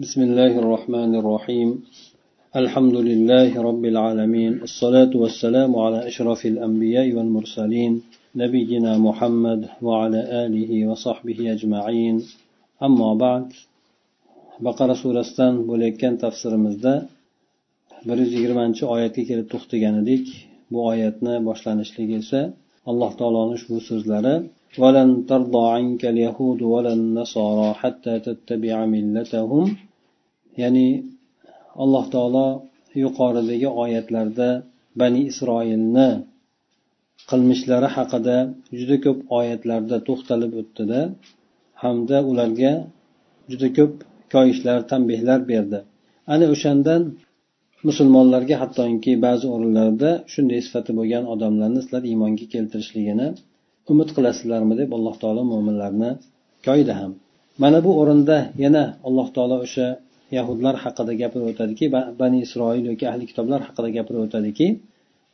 بسم الله الرحمن الرحيم الحمد لله رب العالمين الصلاة والسلام على أشرف الأنبياء والمرسلين نبينا محمد وعلى آله وصحبه أجمعين أما بعد baqara surasidan bo'layotgan tafsirimizda bir yuz yigirmanchi oyatga kelib to'xtagan edik bu oyatni boshlanishligi esa alloh taoloni ushbu so'zlari ولن ترضى عنك اليهود ولا النصارى حتى تتبع ملتهم ya'ni alloh taolo yuqoridagi oyatlarda bani isroilni qilmishlari haqida juda ko'p oyatlarda to'xtalib o'tdida hamda ularga juda ko'p koyishlar tanbehlar berdi. Ana o'shandan musulmonlarga hattoki ba'zi o'rinlarda shunday sifati bo'lgan odamlarni sizlar iymonga keltirishligini umid qilasizlarmi deb alloh taolo mo'minlarni koyidi ham. Mana bu o'rinda yana alloh taolo o'sha yahudlar haqida gapirib o'tadiki bani isroil yoki ahli kitoblar haqida gapirib o'tadiki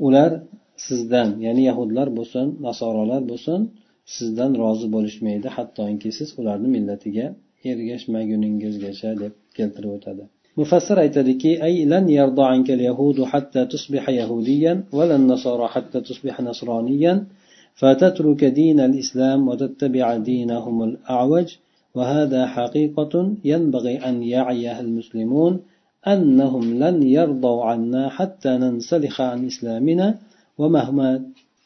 ular sizdan ya'ni yahudlar bo'lsin nasorolar bo'lsin sizdan rozi bo'lishmaydi hattoki siz ularni millatiga ergashmaguningizgacha deb keltirib o'tadi mufassir aytadiki ay lan yardo ankal yahudu hatta tusbiha yahudiyan va lan nasara hatta tusbiha nasroniyan فتترك دين الإسلام وتتبع دينهم الأعوج وهذا حقيقة ينبغي أن يعيها المسلمون أنهم لن يرضوا عنا حتى ننسلخ عن إسلامنا ومهما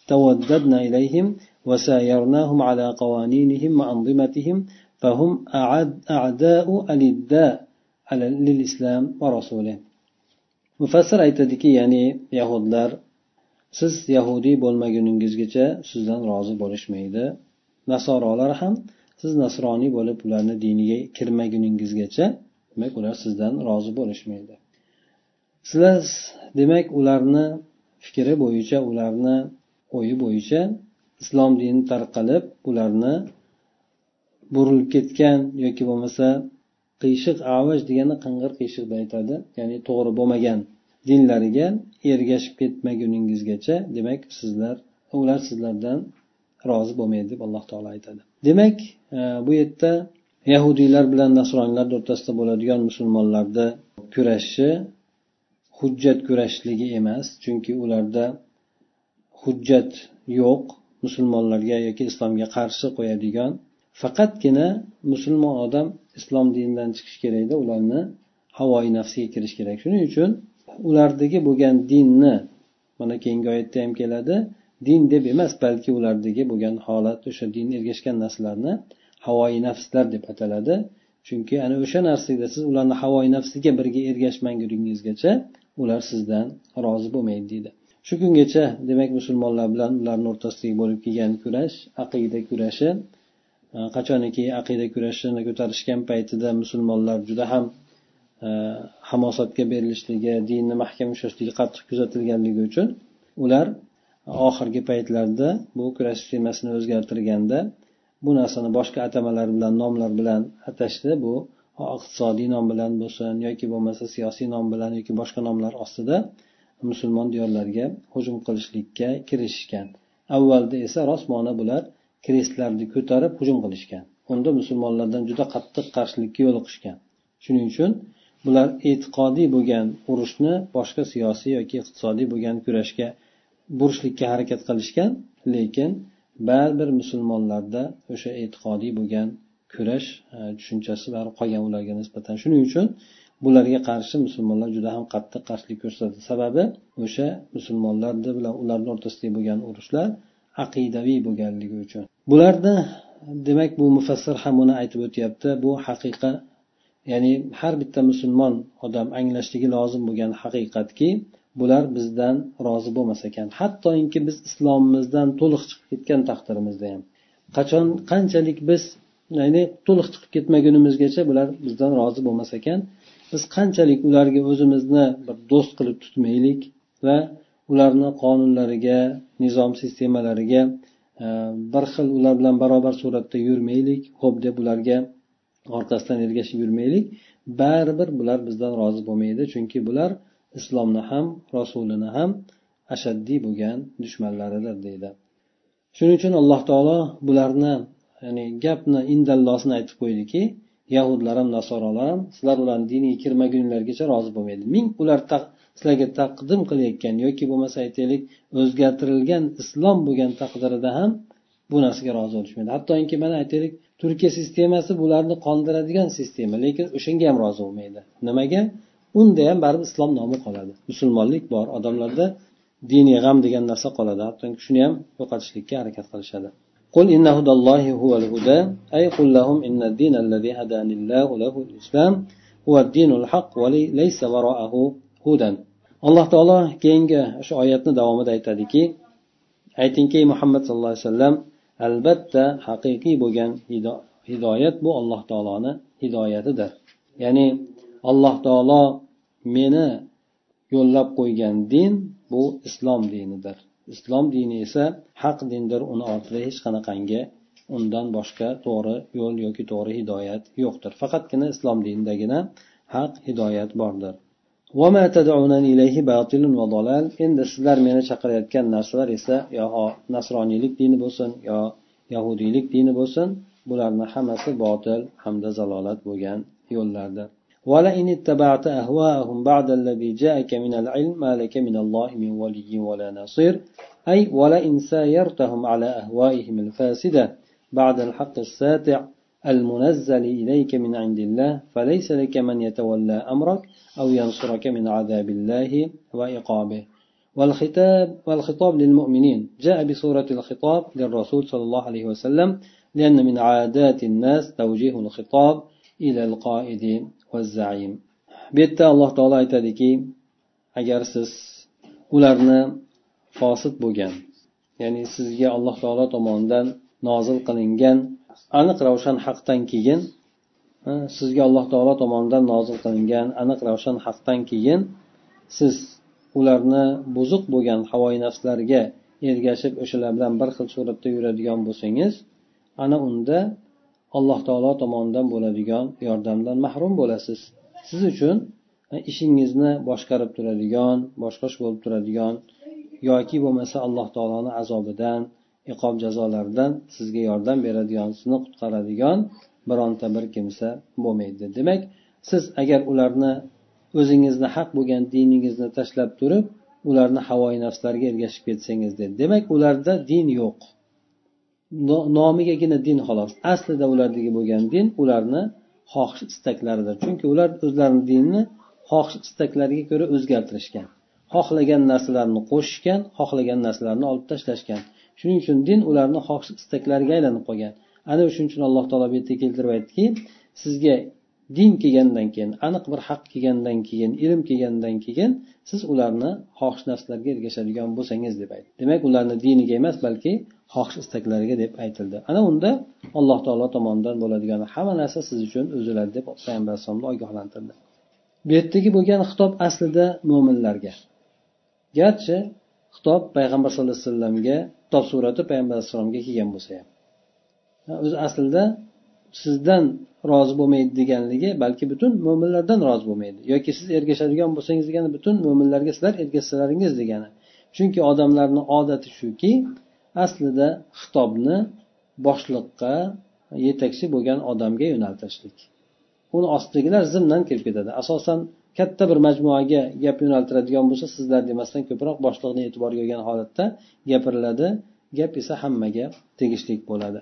توددنا إليهم وسايرناهم على قوانينهم وأنظمتهم فهم أعداء الإداء للإسلام ورسوله mufassir aytadiki ya'ni yahudlar siz yahudiy bo'lmaguningizgacha sizdan rozi bo'lishmaydi nasorolar ham siz nasroniy bo'lib ularni diniga kirmaguningizgacha demak ular sizdan rozi bo'lishmaydi. Sizlar demak ularni fikri bo'yicha ularni o'yi bo'yicha islom dini tarqalib ularni burilib ketgan yoki bo'lmasa qiyshiq avaj degani qing'ir qiyshiq deb aytadi ya'ni to'g'ri bo'lmagan dinlariga ergashib ketmaguningizgacha demak sizlar ular sizlardan rozi bo'lmaydi deb alloh taolo aytadi. Demak e, bu yerda yahudiylar bilan nasroniylar o'rtasida bo'ladigan musulmonlarni kurashi hujjat kurashligi emas chunki ularda hujjat yo'q musulmonlarga yoki islomga qarshi qo'yadigan. Faqatgina musulmon odam islom dinidan chiqish kerakda ularni havoyi nafsiga kirish kerak. Shuning uchun ulardagi bo'lgan dinni mana keyingi oyatda ham keladi. Din deb emas balki ulardagi bo'lgan holat o'sha din ergashgan narsalarni havoyi nafslar deb ataladi. Chunki ana o'sha narsada siz ularni havoyi nafsiga birga ergashmaguningizgacha ular sizdan rozi bo'lmaydi deydi. Shu kungacha demak musulmonlar bilan ularni o'rtasidagi bo'lib kelgan kurash aqida kurashi e, qachoniki aqida kurashini ko'tarishgan paytida musulmonlar juda ham e, hamosatga berilishligi dinni mahkam ushlashligi qattiq kuzatilganligi uchun ular oxirgi paytlarda bu kurash sistemasini o'zgartirganda bu narsani boshqa atamalar bilan nomlar bilan atashdi bu iqtisodiy nom bilan bo'lsin yoki bo'lmasa siyosiy nom bilan yoki boshqa nomlar ostida musulmon diyorlariga hujum qilishlikka kirishishgan. Avvalda esa rostmona bular krestlarni ko'tarib hujum qilishgan. Unda musulmonlardan juda qattiq qarshilikka yo'liqishgan shuning uchun bular e'tiqodiy bo'lgan urushni boshqa siyosiy yoki iqtisodiy bo'lgan kurashga burishlikka harakat qilishgan lekin baribir musulmonlarda o'sha e'tiqodiy bo'lgan kurash e, tushunchasi baribir qolgan ularga nisbatan. Shuning uchun bularga qarshi musulmonlar juda ham qattiq qarshilik ko'rsatdi sababi o'sha musulmonlar bilan ularni o'rtasidagi bo'lgan urushlar aqidaviy bo'lganligi uchun. Bularni demak bu mufassir ham buni aytib o'tyapti bu haqiqa ya'ni har bitta musulmon odam anglashligi lozim bo'lgan haqiqatki bular bizdan rozi bo'lmas ekan. Hattoki biz islomimizdan to'liq chiqib ketgan taqdirimizda ham. Qachon qanchalik biz ya'ni to'liq chiqib ketmagunimizgacha bular bizdan rozi bo'lmas ekan. Biz qanchalik ularga o'zimizni bir do'st qilib tutmaylik va ularni qonunlariga nizom sistemalariga e, bir xil ular bilan barobar suratda yurmaylik ho'p deb ularga orqasidan ergashib yurmaylik. Baribir bular bizdan rozi bo'lmaydi chunki bular islomni ham rasulini ham ashaddiy bo'lgan dushmanlaridir deydi. Shuning uchun alloh taolo bularni ya'ni gapni indallosini aytib qo'ydiki yahudlar ham nasorolar ham sizlar ularni diniga kirmagunlargacha rozi bo'lmaydi. Ming ular sizlarga taqdim qilayotgan yoki bo'lmasa aytaylik o'zgartirilgan islom bo'lgan taqdirida ham bu narsaga rozi bo'lishmaydi. Hattoki mana aytaylik turkiya sistemasi bularni qondiradigan sistema lekin o'shanga ham rozi bo'lmaydi. Nimaga? unda ham baribir islom nomi qoladi musulmonlik bor odamlarda diniy g'am degan narsa qoladi hattoki shuni ham yo'qotishlikka harakat qilishadi قل إن هدى الله هو الهدى أي قل لهم إن الدين الذي هداني الله له الإسلام هو الدين الحق وليس وراءه هدى alloh taolo keyingi shu oyatni davomida aytadiki aytingki muhammad sallallohu alayhi vasallam albatta haqiqiy bo'lgan hidoyat bu alloh taoloni hidoyatidir ya'ni alloh taolo meni yo'llab qo'ygan din bu islom dinidir. Islom dini esa haq dindir uni ortida hech qanaqangi undan boshqa to'g'ri yo'l yoki to'g'ri hidoyat yo'qdir. Faqatgina islom dinidagina haq hidoyat bordir. Endi sizlar meni chaqirayotgan narsalar esa yo nasroniylik dini bo'lsin yo yahudiylik dini bo'lsin bularni hammasi botil hamda zalolat bo'lgan yo'llardir. ولئن اتبعت أهواءهم بعد الذي جاءك من العلم ما لك من الله من ولي ولا نصير أي ولئن سايرتهم على أهوائهم الفاسدة بعد الحق الساتع المنزل إليك من عند الله فليس لك من يتولى أمرك أو ينصرك من عذاب الله وإقابه والخطاب والخطاب للمؤمنين. جاء بصورة الخطاب للرسول صلى الله عليه وسلم لأن من عادات الناس توجيه الخطاب إلى القائد bu yerda alloh taolo aytadiki agar siz ularni fosil bo'lgan ya'ni sizga alloh taolo tomonidan nozil qilingan aniq ravshan haqdan keyin sizga alloh taolo tomonidan nozil qilingan aniq ravshan haqdan keyin siz ularni buzuq bo'lgan havoyi nafslarga ergashib o'shalar bilan bir xil suratda yuradigan bo'lsangiz ana unda alloh taolo tomonidan bo'ladigan yordamdan mahrum bo'lasiz. Siz uchun e, ishingizni boshqarib turadigan boshqash bo'lib turadigan yoki bo'lmasa alloh taoloni azobidan iqob jazolaridan sizga yordam beradigan sizni qutqaradigan bironta bir kimsa bo'lmaydi. Demak siz agar ularni o'zingizni haq bo'lgan diningizni tashlab turib ularni havoyi nafslarga ergashib ketsangiz dedi. Demak ularda din yo'q. Nomigagina din xolos. Aslida ulardagi bo'lgan din ularni xohish istaklaridir. Chunki ular o'zlarini dinini xohish istaklariga ko'ra o'zgartirishgan. Xohlagan narsalarni qo'shishgan xohlagan narsalarni olib tashlashgan. Shuning uchun din ularni xohish istaklariga aylanib qolgan. Ana shuning uchun alloh taolo bu yerda keltirib aytdiki sizga din kelgandan keyin aniq bir haq kelgandan keyin ilm kelgandan keyin siz ularni xohish narsalarga ergashadigan bo'lsangiz deb aytdi. Demak ularni diniga emas balki xohish istaklariga deb aytildi. Ana unda alloh taolo tomonidan bo'ladigan hamma narsa siz uchun o'ziladi deb payg'ambar alayhisalomni ogohlantirdi. Bu yerdagi bo'lgan xitob aslida mo'minlarga garchi xitob payg'ambar sallallohu alayhi vasallamga xitob surati payg'ambar alayhissalomga kelgan bo'lsa ham. O'zi aslida sizdan rozi bo'lmaydi deganligi balki butun mo'minlardan rozi bo'lmaydi. Yoki siz ergashadigan bo'lsangiz degani butun mo'minlarga sizlar ergashsalaringiz degani. Chunki odamlarni odati shuki aslida xitobni boshliqqa yetakchi bo'lgan odamga yo'naltirishlik. Uni ostidagilar zimdan kirib ketadi. Asosan katta bir majmuaga gap yo'naltiradigan bo'lsa sizlar demasdan ko'proq boshliqni e'tiboriga olgan holatda gapiriladi. Gap esa hammaga tegishli bo'ladi.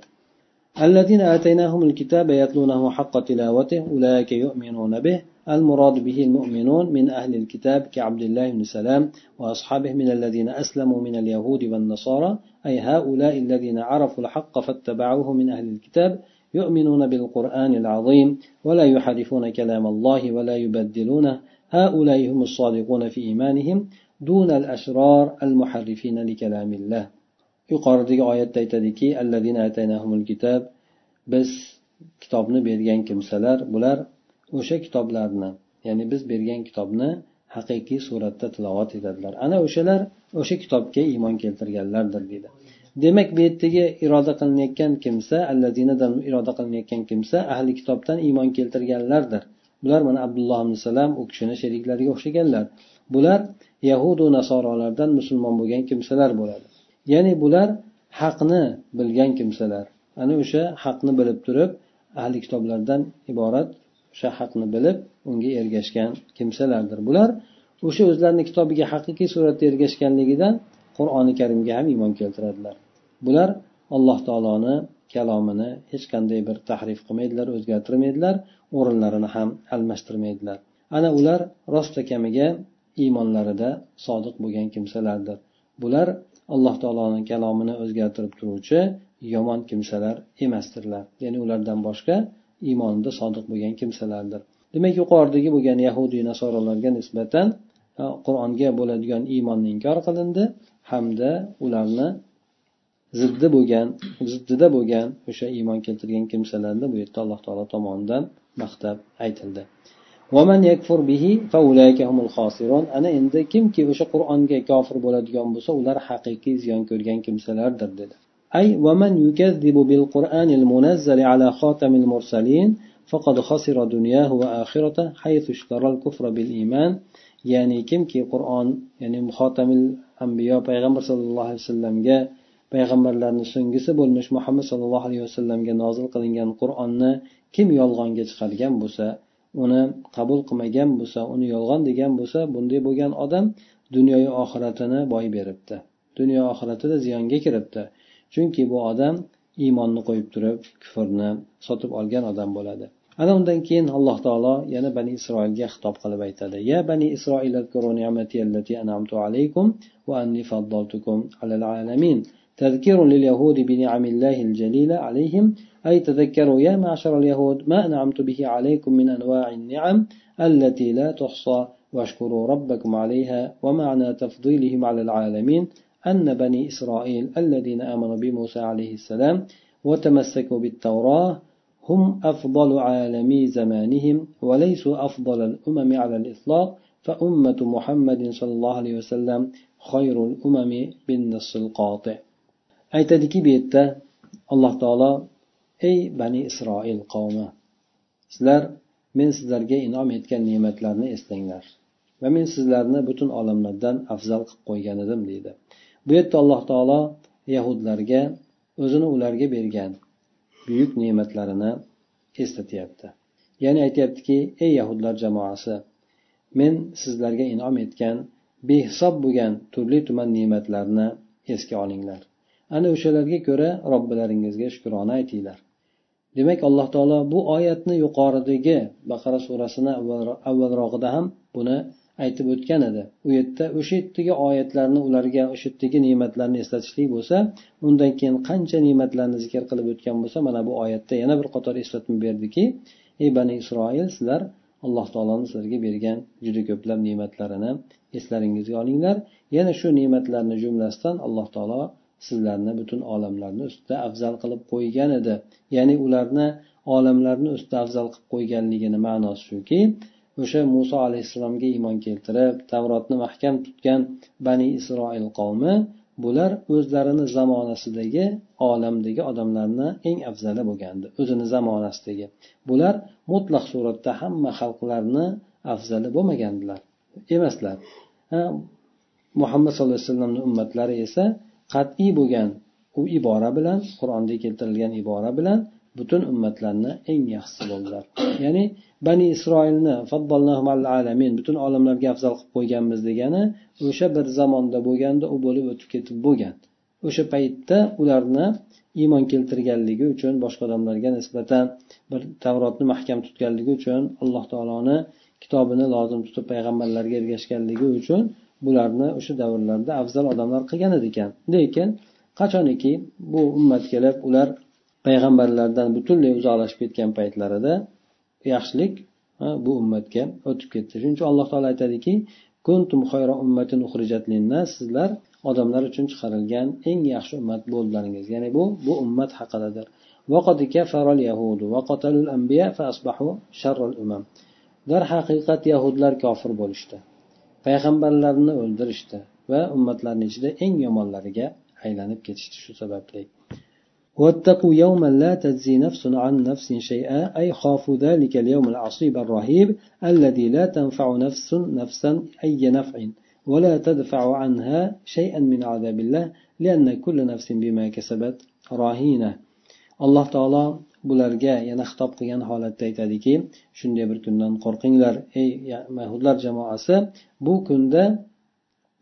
الذين آتيناهم الكتاب يتلونه حق تلاوته أولئك يؤمنون به. المراد به المؤمنون من أهل الكتاب كعبد الله بن سلام وأصحابه من الذين أسلموا من اليهود والنصارى أي هؤلاء الذين عرفوا الحق فاتبعوه من أهل الكتاب يؤمنون بالقرآن العظيم ولا يحرفون كلام الله ولا يبدلونه. هؤلاء هم الصادقون في إيمانهم دون الأشرار المحرفين لكلام الله. Yuqoridagi oyatda aytadiki kitab biz kitobni bergan kimsalar bular o'sha kitoblarni ya'ni biz bergan kitobni haqiqiy suratda tilovat etadilar. Ana o'shalar o'sha kitobga iymon keltirganlardir deydi. Demak bu yerdagi iroda qilinayotgan kimsa alladinadan iroda qilinayotgan kimsa ahli kitobdan iymon keltirganlardir. Bular mana abdulloh ibn salam u kishini sheriklariga o'xshaganlar. Bular yahudu nasorolardan musulmon bo'lgan kimsalar bo'ladi. Ya'ni bular haqni bilgan kimsalar. Ana o'sha haqni bilib turib ahli kitoblardan iborat o'sha haqni bilib unga ergashgan kimsalardir. Bular o'sha o'zlarini kitobiga haqiqiy suratda ergashganligidan qur'oni karimga ham iymon keltiradilar. Bular alloh taoloni kalomini hech qanday bir tahrif qilmaydilar o'zgartirmaydilar o'rinlarini ham almashtirmaydilar. Ana ular rostakamiga iymonlarida sodiq bo'lgan kimsalardir. Bular alloh taoloni kalomini o'zgartirib turuvchi yomon kimsalar emasdirlar. Ya'ni ulardan boshqa iymonida sodiq bo'lgan kimsalardir. Demak yuqoridagi bo'lgan yahudiy nasorolarga nisbatan e, qur'onga bo'ladigan iymon inkor qilindi hamda ularni ziddi bo'lgan ziddida bo'lgan o'sha iymon keltirgan kimsalarni bu yerda alloh taolo tomonidan maqtab aytildi. ana endi kimki o'sha qur'onga kofir bo'ladigan bo'lsa ular haqiqiy ziyon ko'rgan kimsalardir dedi أي ومن يكذب بالقرآن المنزل على خاتم المرسلين فقد خسر دنياه وآخرته حيث اشترى الكفر بالإيمان يعني kimki qur'on ya'ni muhotamil ambiyo payg'ambar sallallohu alayhi vasallamga payg'ambarlarni so'nggisi bo'lmish muhammad sallallohu alayhi vasallamga nozil qilingan qur'onni kim yolg'onga chiqargan bo'lsa uni qabul qilmagan bo'lsa uni yolg'on degan bo'lsa bunday bo'lgan odam dunyoyu oxiratini boy beribdi. Dunyo oxiratida ziyonga kiribdi. Chunki bu odam iymonni qo'yib turib kufrni sotib olgan odam bo'ladi. Ana undan keyin alloh taolo yana bani isroilga xitob qilib aytadi. Ya bani isroil تذكير لليهود بنعم الله الجليلة عليهم. أي تذكروا يا معشر اليهود ما أنعمت به عليكم من أنواع النعم التي لا تحصى. واشكروا ربكم عليها ومعنى تفضيلهم على العالمين أن بني إسرائيل الذين آمنوا بموسى عليه السلام وتمسكوا بالتوراة هم أفضل عالمي زمانهم وليسوا أفضل الأمم على الإطلاق. فأمة محمد صلى الله عليه وسلم خير الأمم بالنص القاطع. Aytadiki bu yerda alloh taolo ey bani isroil qavmi sizlar men sizlarga inom etgan ne'matlarni eslanglar va men sizlarni butun olamlardan afzal qilib qo'ygan edim deydi. Bu yerda alloh taolo yahudlarga o'zini ularga bergan buyuk ne'matlarini eslatyapti. Ya'ni aytyaptiki ey yahudlar jamoasi men sizlarga inom etgan behisob bo'lgan turli tuman ne'matlarni esga olinglar. Ana o'shalarga ko'ra robbilaringizga shukrona aytinglar. Demak alloh taolo bu oyatni yuqoridagi baqara surasini avvalrog'ida ham buni aytib o'tgan edi. U yerda o'sha yerdagi oyatlarni ularga o'sha yerdagi ne'matlarni eslatishlik bo'lsa undan keyin qancha ne'matlarni zikr qilib o'tgan bo'lsa mana bu oyatda yana bir qator eslatma berdiki ey bani isroil sizlar alloh taoloni sizlarga bergan juda ko'plab ne'matlarini eslaringizga olinglar. Yana shu ne'matlarni jumlasidan alloh taolo sizlarni butun olamlarni ustida afzal qilib qo'ygan edi. Ya'ni ularni olamlarni ustida afzal qilib qo'yganligini ma'nosi shuki o'sha muso alayhissalomga iymon keltirib tavrotni mahkam tutgan bani isroil qavmi bular o'zlarini zamonasidagi olamdagi odamlarni eng afzali bo'lgandi o'zini zamonasidagi. Bular mutlaq suratda hamma xalqlarni afzali bo'lmagandilar emaslar. Muhammad sallallohu alayhi vasallamni ummatlari esa qat'iy bo'lgan u ibora bilan qur'onda keltirilgan ibora bilan butun ummatlarni eng yaxshisi bo'ldilar. Ya'ni bani isroilni alamin butun olamlarga afzal qilib qo'yganmiz degani o'sha bir zamonda bo'lganda u bo'lib o'tib ketib bo'lgan. O'sha paytda ularni iymon keltirganligi uchun boshqa odamlarga nisbatan bir tavrotni mahkam tutganligi uchun alloh taoloni kitobini lozim tutib payg'ambarlarga ergashganligi uchun bularni o'sha davrlarda afzal odamlar qilgan ekan lekin qachoniki bu ummat kelib ular payg'ambarlardan butunlay uzoqlashib ketgan paytlarida yaxshilik bu ummatga o'tib ketdi. Shuning uchun alloh taolo aytadiki kuntum ummatin sizlar odamlar uchun chiqarilgan eng yaxshi ummat bo'ldilaringiz. Ya'ni bu bu ummat haqidadir darhaqiqat yahudlar kofir bo'lishdi. payg'ambarlarni o'ldirishdi va ummatlarni ichida eng yomonlariga aylanib ketishdi shu sababli واتقوا يوما لا تجزي نفس عن نفس شيئا أي خافوا ذلك اليوم العصيب الرهيب الذي لا تنفع نفس نفسا أي نفع ولا تدفع عنها شيئا من عذاب الله لأن كل نفس بما كسبت راهينة alloh taolo bularga yana xitob qilgan holatda aytadiki shunday bir kundan qo'rqinglar ey mahudlar jamoasi bu kunda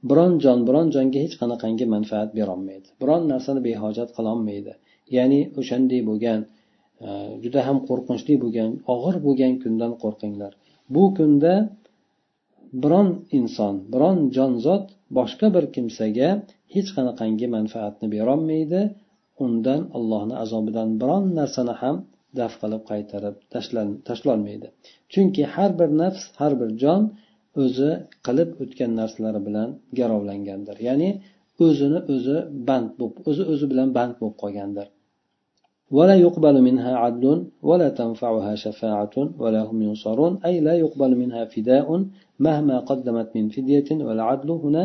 biron jon biron jonga hech qanaqangi manfaat berolmaydi. Biron narsani behojat qilolmaydi. Ya'ni o'shanday bo'lgan e, juda ham qo'rqinchli bo'lgan og'ir bo'lgan kundan qo'rqinglar. Bu kunda biron inson biron jonzot boshqa bir kimsaga hech qanaqangi manfaatni berolmaydi. undan allohni azobidan biron narsani ham daf qilib qaytarib tashlolmaydi chunki har bir nafs har bir jon o'zi qilib o'tgan narsalari bilan garovlangandir ya'ni o'zini o'zi band bo'lib o'zi o'zi bilan band bo'lib qolgandir ولا يقبل منها عدل ولا تنفعها شفاعة ولا هم ينصرون أي لا يقبل منها فداء مهما قدمت من فدية والعدل هنا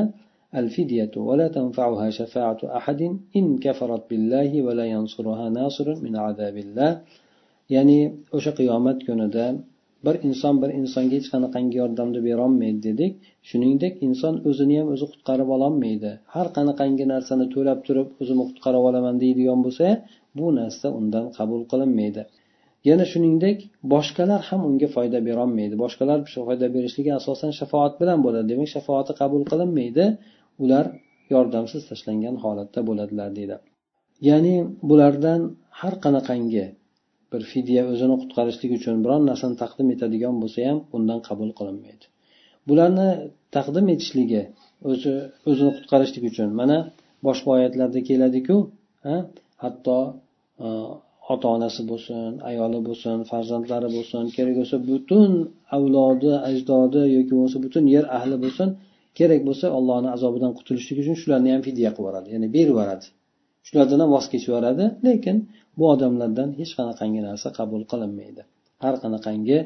الفدية ولا تنفعها شفاعة أحد إن كفرت بالله ولا ينصرها ناصر من عذاب الله يعني o'sha qiyomat kunida bir inson bir insonga hech qanaqangi yordamni berolmaydi dedik shuningdek inson o'zini ham o'zi qutqarib ololmaydi har qanaqangi narsani to'lab turib o'zimni qutqarib olaman deydigan bo'lsa bu narsa undan qabul qilinmaydi yana shuningdek boshqalar ham unga foyda berolmaydi boshqalar foyda berishligi asosan shafoat bilan bo'ladi demak shafoati qabul qilinmaydi Ular yordamsiz tashlangan holatda bo'ladilar deydi. Ya'ni bulardan har qanaqangi bir fidya o'zini qutqarishlik uchun biron narsani taqdim etadigan bo'lsa ham undan qabul qilinmaydi. Bularni taqdim etishligi o'zi o'zini qutqarishlik uchun mana boshqa oyatlarda keladiku hatto e, ota onasi bo'lsin ayoli bo'lsin farzandlari bo'lsin kerak bo'lsa butun avlodi ajdodi yoki bo'lmasa butun yer ahli bo'lsin kerak bo'lsa allohni azobidan qutulishlik uchun shularni ham fidya qilib yuboradi. Ya'ni berib yuboradi. Shulardan ham voz kechib yuboradi. Lekin bu odamlardan hech qanaqangi narsa qabul qilinmaydi. Har qanaqangi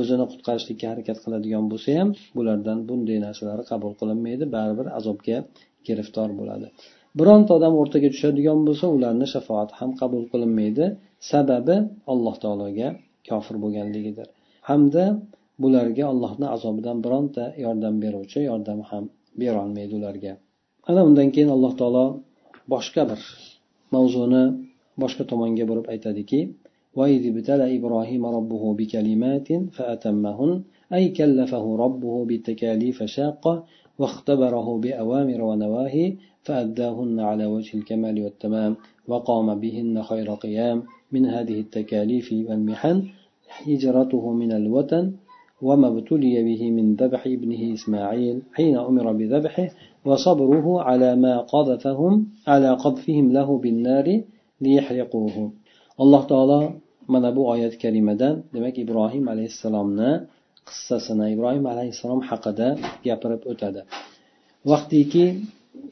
o'zini qutqarishlikka harakat qiladigan bo'lsa ham bulardan bunday narsalari qabul qilinmaydi. Baribir azobga giriftor bo'ladi. Bironta odam o'rtaga tushadigan bo'lsa ularni shafoati ham qabul qilinmaydi. Sababi alloh taologa kofir bo'lganligidir. Hamda bularga allohni azobidan bironta yordam beruvchi yordam ham berolmaydi ularga ana undan keyin alloh taolo boshqa bir mavzuni boshqa tomonga burib aytadiki وإذ ابتلى إبراهيم ربه بكلمات فأتمهن أي كلفه ربه بتكاليف شاقة واختبره بأوامر ونواهي فأداهن على وجه الكمال والتمام وقام بهن خير قيام من هذه التكاليف والمحن هجرته من الوطن وما ابتلي به من ذبح ابنه إسماعيل حين أمر بذبحه وصبره على ما قذفهم على قذفهم له بالنار liyahriquhu alloh taolo mana bu oyat karimadan demak ibrohim alayhissalomni qissasini ibrohim alayhissalom haqida gapirib o'tadi vaqtiki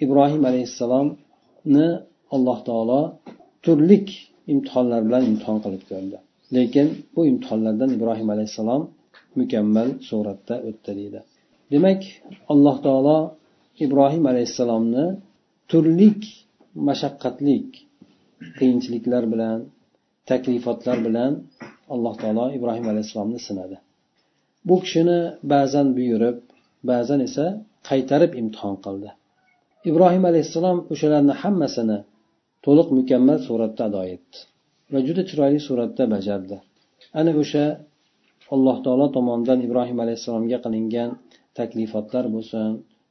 ibrohim alayhissalomni alloh taolo turlik imtihonlar bilan imtihon qilib ko'rdi lekin bu imtihonlardan ibrohim alayhissalom mukammal suratda o'tdi deydi. Demak alloh taolo ibrohim alayhissalomni turlik mashaqqatlik qiyinchiliklar bilan taklifotlar bilan alloh taolo ibrohim alayhissalomni sinadi. Bu kishini ba'zan buyurib ba'zan esa qaytarib imtihon qildi. Ibrohim alayhissalom o'shalarni hammasini to'liq mukammal suratda ado etdi va juda chiroyli suratda bajardi. Ana o'sha alloh taolo tomonidan ibrohim alayhissalomga qilingan taklifotlar bo'lsin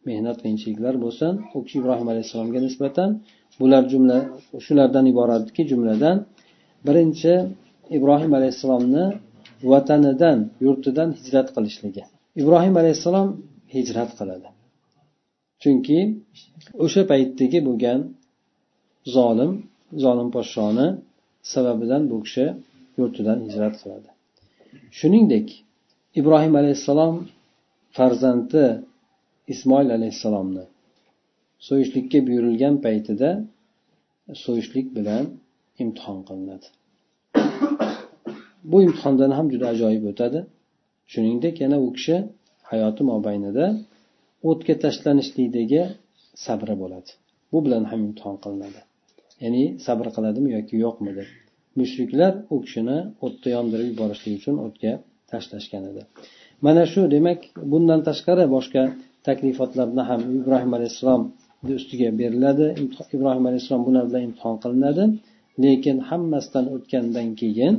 mehnat qiyinchiliklar bo'lsin u kishi ibrohim alayhissalomga nisbatan bular jumla shulardan iboratki jumladan birinchi ibrohim alayhissalomni vatanidan yurtidan hijrat qilishligi. Ibrohim alayhissalom hijrat qiladi. Chunki o'sha paytdagi bo'lgan zolim zolim podshoni sababidan bu kishi yurtidan hijrat qiladi. Shuningdek ibrohim alayhissalom farzandi ismoil alayhissalomni so'yishlikka buyurilgan paytida so'yishlik bilan imtihon qilinadi. Bu imtihondan ham juda ajoyib o'tadi. Shuningdek yana u kishi hayoti mobaynida o'tga tashlanishlikdagi sabri bo'ladi. Bu bilan ham imtihon qilinadi. Ya'ni sabr qiladimi yoki yo'qmi deb mushriklar u kishini o'tda yondirib yuborishlik uchun o'tga tashlashgan edi mana shu demak bundan tashqari boshqa taklifotlarni ham ibrohim alayhissalom ustiga beriladi ibrohim alayhissalom bular bilan imtihon qilinadi lekin hammasidan o'tgandan keyin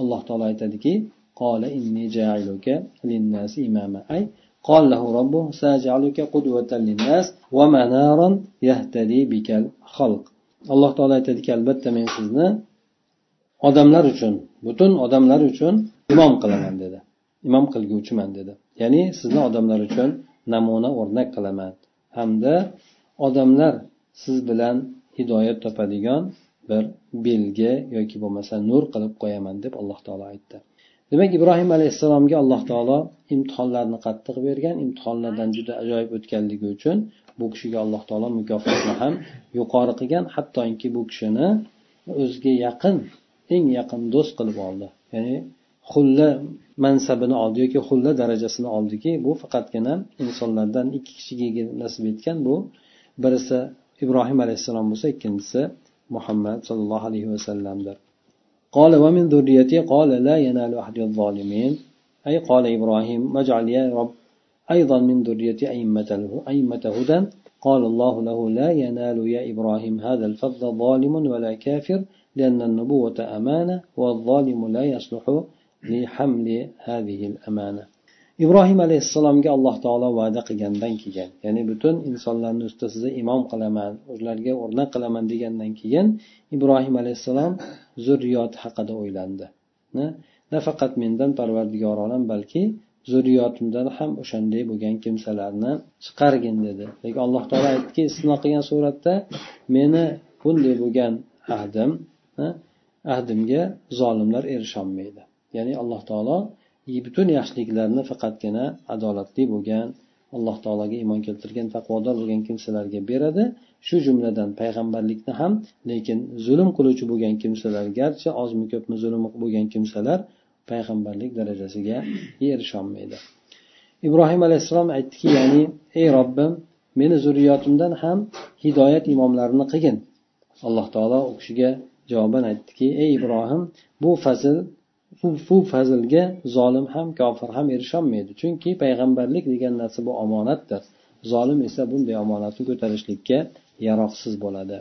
alloh taolo aytadiki qola inni jailuka linnasi imama ay قال له ربه سأجعلك قدوة للناس ومنارا يهتدي بك الخلق alloh taolo aytadiki albatta men sizni odamlar uchun butun odamlar uchun imom qilaman dedi. Imom qilguvchiman dedi. Ya'ni sizni odamlar uchun namuna o'rnak qilaman. Hamda odamlar siz bilan hidoyat topadigan bir belgi yoki bo'lmasa nur qilib qo'yaman deb alloh taolo aytdi. Demak ibrohim alayhissalomga alloh taolo imtihonlarni qattiq bergan imtihonlardan juda ajoyib o'tganligi uchun bu kishiga alloh taolo mukofotni ham yuqori qilgan. Hattoki bu kishini o'ziga yaqin eng yaqin do'st qilib oldi ya'ni xulla mansabini oldi yoki xulla darajasini oldiki bu faqatgina insonlardan ikki kishiga nasib etgan bu birisi ibrohim alayhissalom bo'lsa ikkinchisi muhammad sollallohu alayhi vasallamdir قال ومن ذريتي قال لا ينال أحد الظالمين أي قال إبراهيم واجعل يا رب أيضا من ذريتي أئمة أئمة هدى قال الله له لا ينال يا إبراهيم هذا الفضل ظالم ولا كافر لأن النبوة أمانة والظالم لا يصلح لحمل هذه الأمانة ibrohim alayhissalomga alloh taolo va'da qilgandan keyin ya'ni butun insonlarni ustida sizni imom qilaman ularga o'rnak qilaman degandan keyin ibrohim alayhissalom zurriyoti haqida o'ylandi nafaqat mendan parvardigor olam balki zurriyotimdan ham o'shanday bo'lgan kimsalarni chiqargin dedi lekin alloh taolo aytdiki istisno qilgan suratda meni bunday bo'lgan ahdim ahdimga zolimlar erisholmaydi. Ya'ni alloh taolo butun yaxshiliklarni faqatgina adolatli bo'lgan alloh taologa iymon keltirgan taqvodor bo'lgan kimsalarga beradi. Shu jumladan payg'ambarlikni ham lekin zulm qiluvchi bo'lgan kimsalar garchi ozmi ko'pmi zulm bo'lgan kimsalar payg'ambarlik darajasiga erisholmaydi. Ibrohim alayhissalom aytdiki ya'ni ey robbim meni zurriyotimdan ham hidoyat imomlarini qilgin. Alloh taolo u kishiga javoban aytdiki ey ibrohim bu fazl bu fazlga zolim ham kofir ham erisholmaydi chunki payg'ambarlik degan narsa bu omonatdir zolim esa bunday omonatni ko'tarishlikka yaroqsiz bo'ladi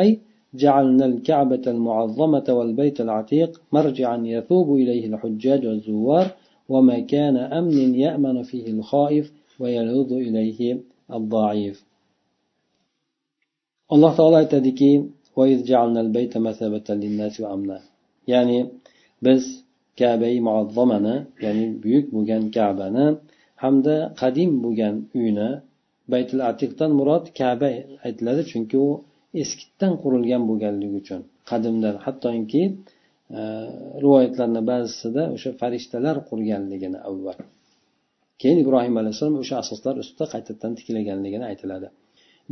أي جعلنا الكعبة المعظمة والبيت العتيق مرجعا يثوب إليه الحجاج والزوار ومكان أمن يأمن فيه الخائف ويلوذ إليه الضعيف alloh taolo aytadiki ya'ni biz kabai muazzamani ya'ni buyuk bo'lgan kabani hamda qadim bo'lgan uyni baytul atiqdan murod kaba aytiladi chunki u eskidan qurilgan bo'lganligi uchun qadimdan. Hattoki e, rivoyatlarni ba'zisida o'sha farishtalar qurganligini avval. Keyin ibrohim alayhissalom o'sha asoslar ustida qaytadan tiklaganligini aytiladi.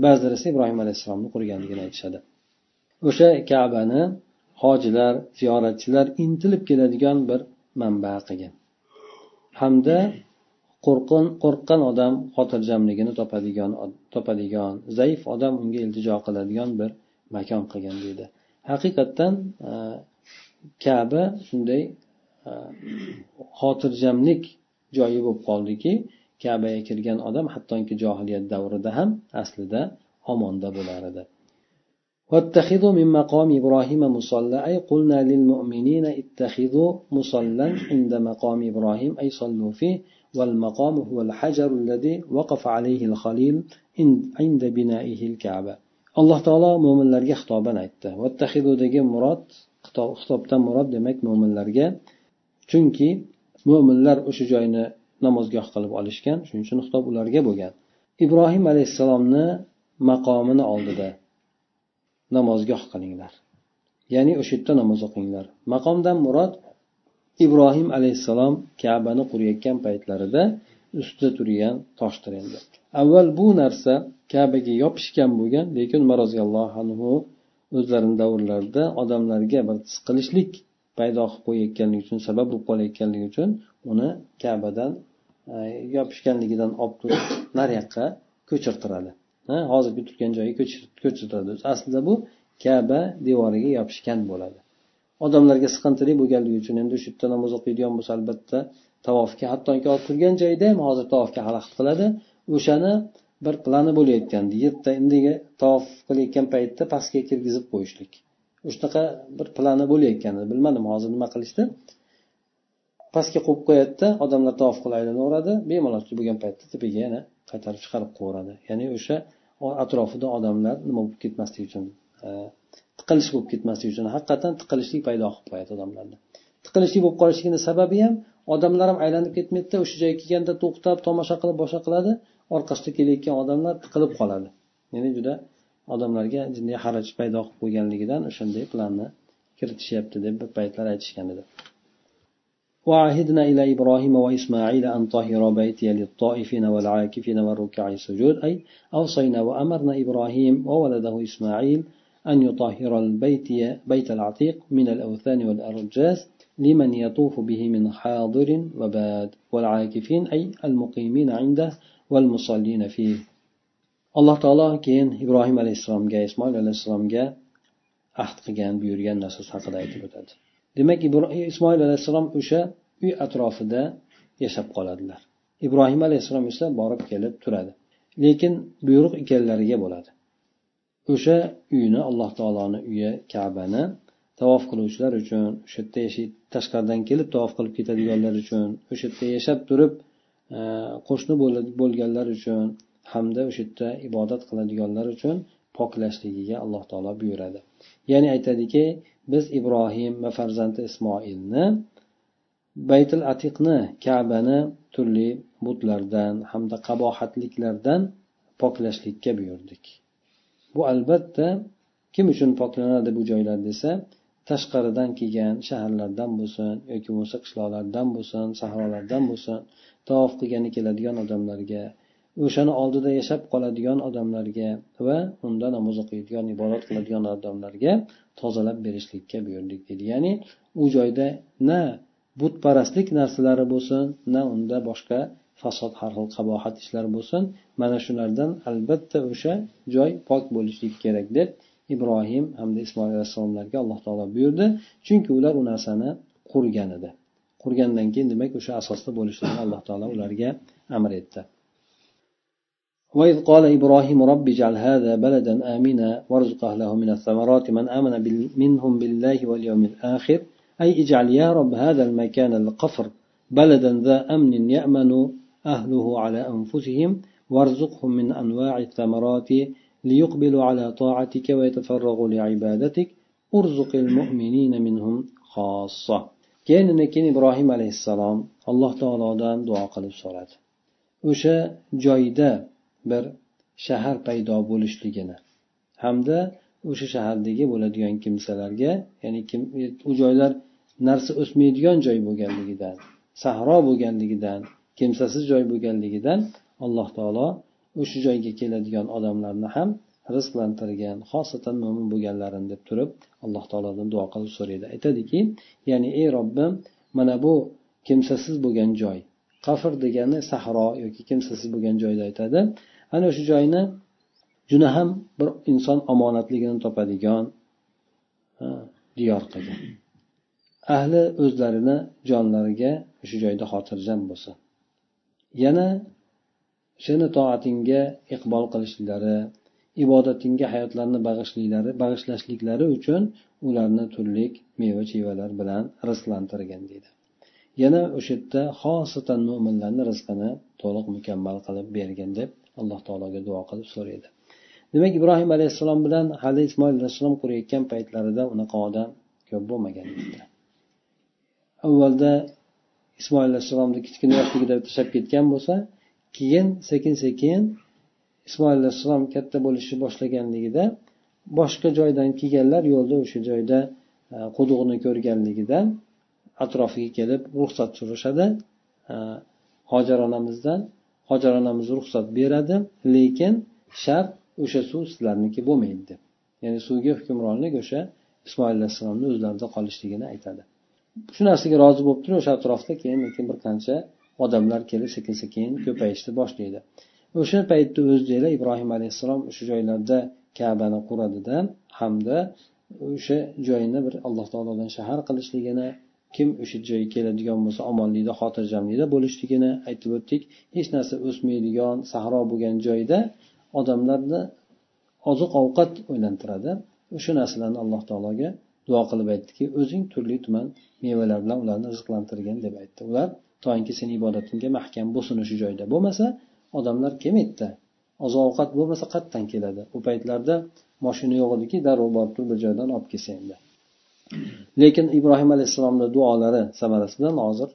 Ba'zilar esa ibrohim alayhissalomni qurganligini aytishadi. O'sha kabani hojilar ziyoratchilar intilib keladigan bir manba qilgan. Hamda qo'rqin qo'rqqan odam xotirjamligini topadigan topadigan zaif odam unga iltijo qiladigan bir makon qilgan deydi. Haqiqatdan e, kaba shunday e, xotirjamlik joyi bo'lib qoldiki kabaga kirgan odam hattoki johiliyat davrida ham aslida omonda bo'lar edi واتخذوا من مقام إبراهيم مصلى أي قلنا للمؤمنين اتخذوا مصلى عند مقام إبراهيم أي صلوا فيه والمقام هو الحجر الذي وقف عليه الخليل عند بنائه الكعبة alloh taolo mo'minlarga xitoban aytdi vattahidudagi murod xitobdan murod demak mo'minlarga chunki mo'minlar o'sha joyni namozgoh qilib olishgan shuning uchun xitob ularga bo'lgan. Ibrohim alayhissalomni maqomini oldida namozgoh qilinglar. Ya'ni o'sha yerda namoz o'qinglar. Maqomdan murod ibrohim alayhissalom kabani qurayotgan paytlarida ustida turgan toshdir endi. Avval bu narsa kabaga yopishgan bo'lgan lekin umar roziyallohu anhu o'zlarini davrlarida odamlarga bir siqilishlik paydo qilib qo'yayotganligi uchun sabab bo'lib qolayotganligi uchun uni kabadan yopishganligidan olib turib naryoqqa ko'chirtiradi. Hozirgi turgan joyiga ko'chirtiradi. Aslida bu kaba devoriga yopishgan bo'ladi. Odamlarga siqintili bo'lganligi uchun endi shu yerda namoz o'qiydigan bo'lsa albatta tavofga hattoki olib turgan joyda ham hozir tavofga xalaqit qiladi. O'shani bir plani bo'layotgandi. Yerda endigi tavof qilayotgan paytda pastga kirgizib qo'yishlik. Shunaqa bir plani bo'layotgandi. Bilmadim hozir nima qilishdi. Pastga qo'yib qo'yadida odamlar tavof qilib aylanaveradi bemalol bo'lgan paytda tepaga yana qaytarib chiqarib qo'yaveradi. Ya'ni o'sha atrofida odamlar nima bo'lib ketmasligi uchun e, tiqilish bo'lib ketmasligi uchun haqiqatdan tiqilishlik paydo qilib qo'yadi odamlarda tiqilishlik bo'lib qolishligini sababi ham odamlar ham aylanib ketmaydida o'sha joyga kelganda to'xtab tomosha qilib boshqa qiladi. Orqasida kelayotgan odamlar tiqilib qoladi. Ya'ni juda odamlarga jinday haraj paydo qilib qo'yganligidan o'shanday planni kiritishyapti deb bir paytlar aytishgan edi. وعهدنا إلى إبراهيم وإسماعيل أن طهر بيتي للطائفين والعاكفين والركع السجود. أي أوصينا وأمرنا إبراهيم وولده إسماعيل أن يطهر البيت بيت العتيق من الأوثان والأرجاس لمن يطوف به من حاضر وباد والعاكفين أي المقيمين عنده والمصلين فيه. alloh taolo keyin ibrohim alayhissalomga ismoil alayhissalomga ahd qilgan buyurgan narsasi haqida aytib o'tadi demak ismoil alayhissalom o'sha uy atrofida yashab qoladilar. Ibrohim alayhissalom esa borib kelib turadi. Lekin buyruq ikkalalariga bo'ladi. O'sha uyni alloh taoloni uyi kabani tavof qiluvchilar uchun o'sha yerda yashaydi tashqaridan kelib tavof qilib ketadiganlar uchun o'sha yerda yashab turib e, qo'shni bo'lganlar uchun hamda o'sha yerda ibodat qiladiganlar uchun poklashligiga alloh taolo buyuradi. Ya'ni aytadiki biz ibrohim va farzandi ismoilni baytul atiqni kabani turli butlardan hamda qabohatliklardan poklashlikka buyurdik. Bu albatta kim uchun poklanadi bu joylar desa tashqaridan kelgan shaharlardan bo'lsin yoki bo'lmasa qishloqlardan bo'lsin sahrolardan bo'lsin tavof qilgani keladigan odamlarga o'shani oldida yashab qoladigan odamlarga va unda namoz o'qiydigan ibodat qiladigan odamlarga tozalab berishlikka buyurdik deydi. Ya'ni u joyda na butparastlik narsalari bo'lsin na unda boshqa fasod har xil qabohat ishlar bo'lsin mana shulardan albatta o'sha joy pok bo'lishligi kerak deb ibrohim hamda ismoil alayhissalomlarga alloh taolo buyurdi. Chunki ular u narsani qurgan edi. Qurgandan keyin demak o'sha asosda bo'lishligini alloh taolo ularga amr etdi. وإذ قال إبراهيم رب اجعل هذا بلدا آمنا وارزق أهله من الثمرات من آمن منهم بالله واليوم الآخر. أي اجعل يا رب هذا المكان القفر بلدا ذا أمن يأمن أهله على أنفسهم وارزقهم من أنواع الثمرات ليقبلوا على طاعتك ويتفرغوا لعبادتك. أرزق المؤمنين منهم خاصة. keyin keyin ibrohim alayhissalom alloh taolodan duo qilib so'radi o'sha joyda bir shahar paydo bo'lishligini. Hamda o'sha shahardagi bo'ladigan kimsalarga ya'ni kim u joylar narsa o'smaydigan joy bo'lganligidan sahro bo'lganligidan kimsasiz joy bo'lganligidan alloh taolo o'sha joyga keladigan odamlarni ham rizqlantirgan xosatan mo'min bo'lganlarini deb turib alloh taolodan duo qilib so'raydi. Aytadiki ya'ni ey robbim mana bu kimsasiz bo'lgan joy qafr degani sahro yoki kimsasiz bo'lgan joyni aytadi ana shu joyni juda ham bir inson omonatligini topadigan diyor qilgan. Ahli o'zlarini jonlariga shu joyda xotirjam bo'lsin yana seni toatingga iqbol qilishliklari ibodatingga hayotlarini bag'ishliklari bag'ishlashliklari uchun ularni turli meva chevalar bilan rizqlantirgin deydi. Yana o'sha yerda xosatan mo'minlarni rizqini to'liq mukammal qilib bergin deb alloh taologa duo qilib so'raydi. Demak ibrohim alayhissalom bilan hali ismoil alayhissalom qurayotgan paytlarida unaqa odam ko'p bo'lmagan avvalda ismoil alayhissalomni kichkina yoshligida tashlab ketgan bo'lsa keyin sekin sekin ismoil alayhissalom katta bo'lishni boshlaganligida boshqa joydan kelganlar yo'lda o'sha joyda e, quduqni ko'rganligidan atrofiga kelib ruxsat so'rashadi. E, hojar onamizdan hojar onamiz ruxsat beradi lekin shart o'sha suv sizlarniki bo'lmaydi deb. Ya'ni suvga hukmronlik o'sha ismoil alayhissalomni o'zlarida qolishligini aytadi. Shu narsaga rozi bo'lib turib o'sha atrofda keyin lekin bir qancha odamlar kelib sekin sekin ko'payishni boshlaydi. O'sha paytda o'zinglar ibrohim alayhissalom o'sha joylarda kabani quradida hamda o'sha joyni bir alloh taolodan shahar qilishligini kim o'sha joyga keladigan bo'lsa omonlikda xotirjamlikda bo'lishligini aytib o'tdik. Hech narsa o'smaydigan sahro bo'lgan joyda odamlarni oziq ovqat o'ylantiradi. O'sha narsalarni alloh taologa duo qilib aytdiki o'zing turli tuman mevalar bilan ularni rizqlantirgin deb aytdi. Ular toinki seni ibodatingga mahkam bo'lsin o'sha joyda. Bo'lmasa odamlar kelmaydida oziq ovqat bo'lmasa qayerdan keladi. U paytlarda moshina yo'q ediki darrov borib turib bir joydan olib kelsa endi. lekin ibrohim alayhissalomni duolari samarasi bilan hozir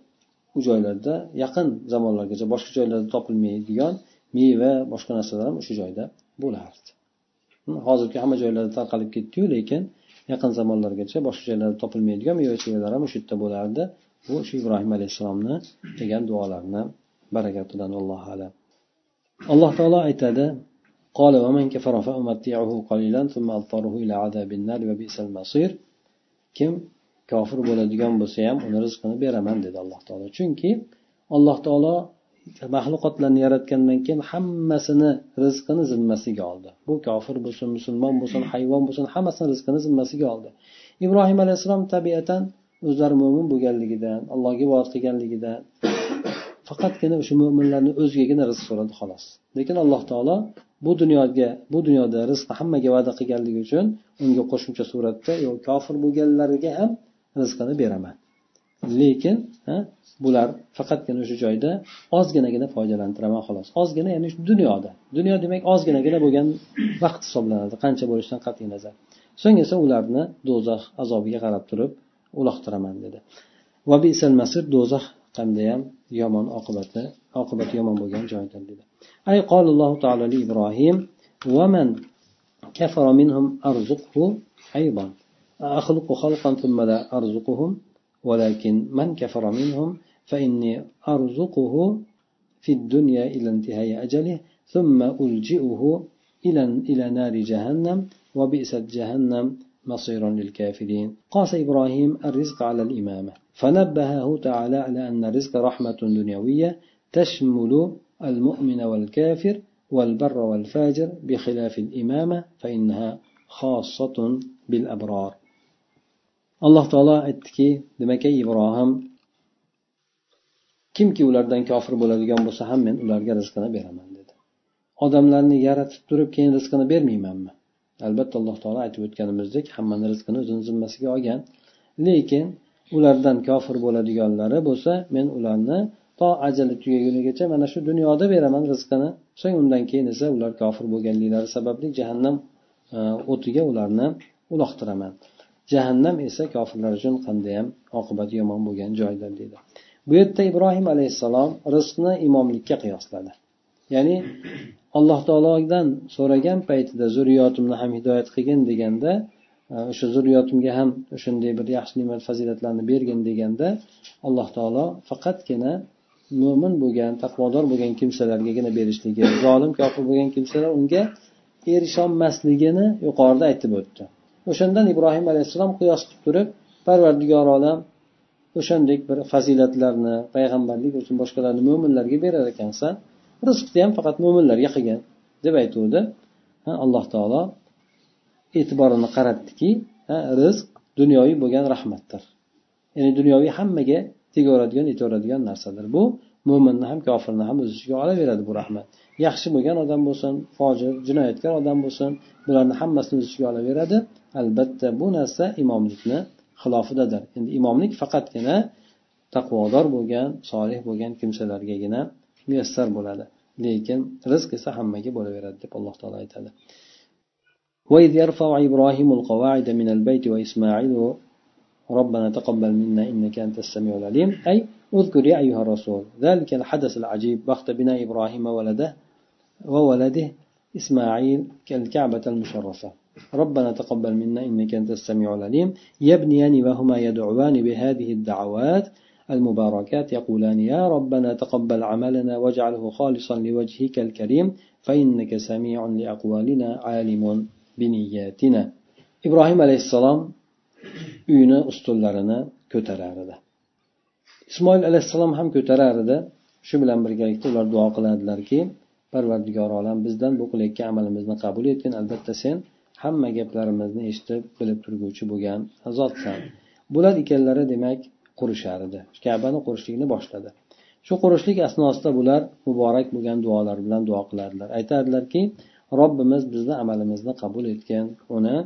u joylarda yaqin zamonlargacha boshqa joylarda topilmaydigan meva boshqa narsalar ham o'sha joyda bo'lardi hozirgi hamma joylarda tarqalib ketdiyu lekin yaqin zamonlargacha boshqa joylarda topilmaydigan meva chevalar ham o'sha yerda bo'lardi bu shu ibrohim alayhissalomni degan duolarini barakatidan allohu alam alloh taolo aytadi قال ومن كفر فأمتعه قليلا ثم أضطره إلى عذاب النار وبئس المصير kim kofir bo'ladigan bo'lsa ham uni rizqini beraman dedi alloh taolo. Chunki alloh taolo maxluqotlarni yaratgandan keyin hammasini rizqini zimmasiga oldi. Bu kofir bo'lsin musulmon bo'lsin hayvon bo'lsin hammasini rizqini zimmasiga oldi. Ibrohim alayhissalom tabiatan o'zlari mo'min bo'lganligidan allohga ibodat qilganligidan faqatgina o'sha mo'minlarni o'zigagina rizq so'radi xolos. Lekin alloh taolo bu dunyoga bu dunyoda rizqni hammaga va'da qilganligi uchun unga qo'shimcha suratda yo kofir bo'lganlarga ham rizqini beraman. Lekin bular faqatgina o'sha joyda ozginagina foydalantiraman xolos. Ozgina ya'ni dunyoda. Dunyo demak ozginagina bo'lgan vaqt hisoblanadi qancha bo'lishidan qat'iy nazar. So'ng esa ularni do'zax azobiga qarab turib uloqtiraman dedi. Masir do'zax qandayyam yomon oqibati oqibati yomon bo'lgan joydir dedi. أي قال الله تعالى لإبراهيم ومن كفر منهم أرزقه أيضا أخلق خلقا ثم لا أرزقهم ولكن من كفر منهم فإني أرزقه في الدنيا إلى انتهاء أجله ثم ألجئه إلى إلى نار جهنم وبئست جهنم مصيرا للكافرين قاس إبراهيم الرزق على الإمامة فنبهه تعالى على أن الرزق رحمة دنيوية تشمل المؤمن والكافر والبر والفاجر بخلاف الإمامة فإنها خاصة بالأبرار alloh taolo aytdiki demak ey ibrohim kimki ulardan kofir bo'ladigan bo'lsa ham men ularga rizqini beraman dedi odamlarni yaratib turib keyin rizqini bermaymanmi albatta alloh taolo aytib o'tganimizdek hammani rizqini o'zini zimmasiga olgan lekin ulardan kofir bo'ladiganlari bo'lsa men ularni to ajali tugagunigacha mana shu dunyoda beraman rizqini. So'ng undan keyin esa ular kofir bo'lganliklari sababli jahannam e, o'tiga ularni uloqtiraman. Jahannam esa kofirlar uchun qandayyam oqibati yomon bo'lgan joydir deydi. Bu yerda ibrohim alayhissalom rizqni imomlikka qiyosladi. Ya'ni alloh taolodan so'ragan paytida zurriyotimni ham hidoyat qilgin deganda Э, o'sha zurriyotimga ham shunday bir yaxshi ne'mat fazilatlarni bergin deganda alloh taolo faqatgina mo'min bo'lgan taqvodor bo'lgan kimsalargagina berishligi zolim kofir bo'lgan kimsalar unga erisholmasligini yuqorida aytib o'tdi. O'shandan ibrohim alayhissalom qiyos qilib turib parvardigor olam o'shandek bir fazilatlarni payg'ambarlik uchun boshqalarni mo'minlarga berar ekansan rizqni ham faqat mo'minlarga qilgin deb aytuvdi. Alloh taolo e'tiborini qaratdiki rizq dunyoviy bo'lgan rahmatdir. Ya'ni dunyoviy hammaga tegaveradigan yetaveradigan narsadir. Bu mo'minni ham kofirni ham o'z ichiga olaveradi bu rahmat. Yaxshi bo'lgan odam bo'lsin fojir jinoyatkor odam bo'lsin bularni hammasini o'z ichiga olaveradi. Albatta bu narsa imomlikni xilofidadir. Endi imomlik faqatgina taqvodor bo'lgan solih bo'lgan kimsalargagina muyassar bo'ladi. Lekin rizq esa hammaga bo'laveradi deb alloh taolo aytadi. وإذ يرفع إبراهيم القواعد من البيت وإسماعيل ربنا تقبل منا إنك أنت السميع العليم. أي اذكر يا أيها الرسول ذلك الحدث العجيب وقت بناء إبراهيم ولده وولده إسماعيل كالكعبة المشرفة. ربنا تقبل منا إنك أنت السميع العليم. يبنيان وهما يدعوان بهذه الدعوات المباركات يقولان يا ربنا تقبل عملنا واجعله خالصا لوجهك الكريم فإنك سميع لأقوالنا عالم. biniyatina ibrohim alayhissalom uyni ustunlarini ko'tarar edi ismoil alayhissalom ham ko'tarar edi shu bilan birgalikda ular duo qiladilarki parvardigor olam bizdan bu qilayotgan amalimizni qabul etgin. Albatta sen hamma gaplarimizni eshitib bilib turguvchi bo'lgan zotsan. Bular ekanlari demak qurishar edi kabani qurishlikni boshladi. Shu qurishlik asnosida bular muborak bo'lgan duolar bilan duo qiladilar aytadilarki robbimiz bizni amalimizni qabul etgan uni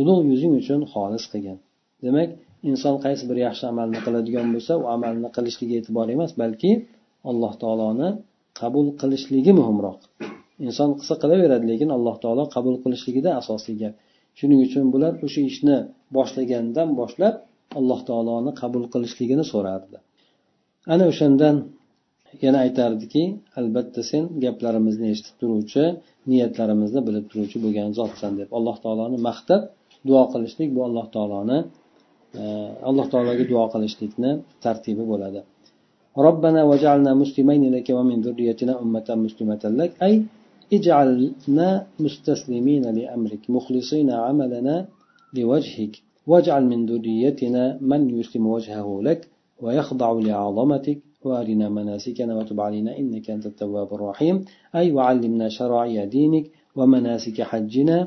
ulug' yuzing uchun xolis qilgin demak inson qaysi bir yaxshi amalni qiladigan bo'lsa u amalni qilishligiga e'tibor emas balki alloh taoloni qabul qilishligi muhimroq. Inson qilsa qilaveradi lekin alloh taolo qabul qilishligida asosiy gap. Shuning uchun bular o'sha ishni boshlagandan boshlab alloh taoloni qabul qilishligini so'rardi. Ana o'shandan yana aytardiki albatta sen gaplarimizni eshitib turuvchi niyatlarimizni bilib turuvchi bo'lgan zotsan deb alloh taoloni maqtab duo qilishlik bu alloh taoloni e, alloh taologa duo qilishlikni tartibi bo'ladi ربنا وجعلنا مسلمين لك ومن ذريتنا أمة مسلمة لك أي اجعلنا مستسلمين لأمرك مخلصين عملنا لوجهك واجعل من ذريتنا من يسلم وجهه لك ويخضع لعظمتك وارنا مناسكنا وتب علينا انك انت التواب الرحيم اي وعلمنا شرائع دينك ومناسك حجنا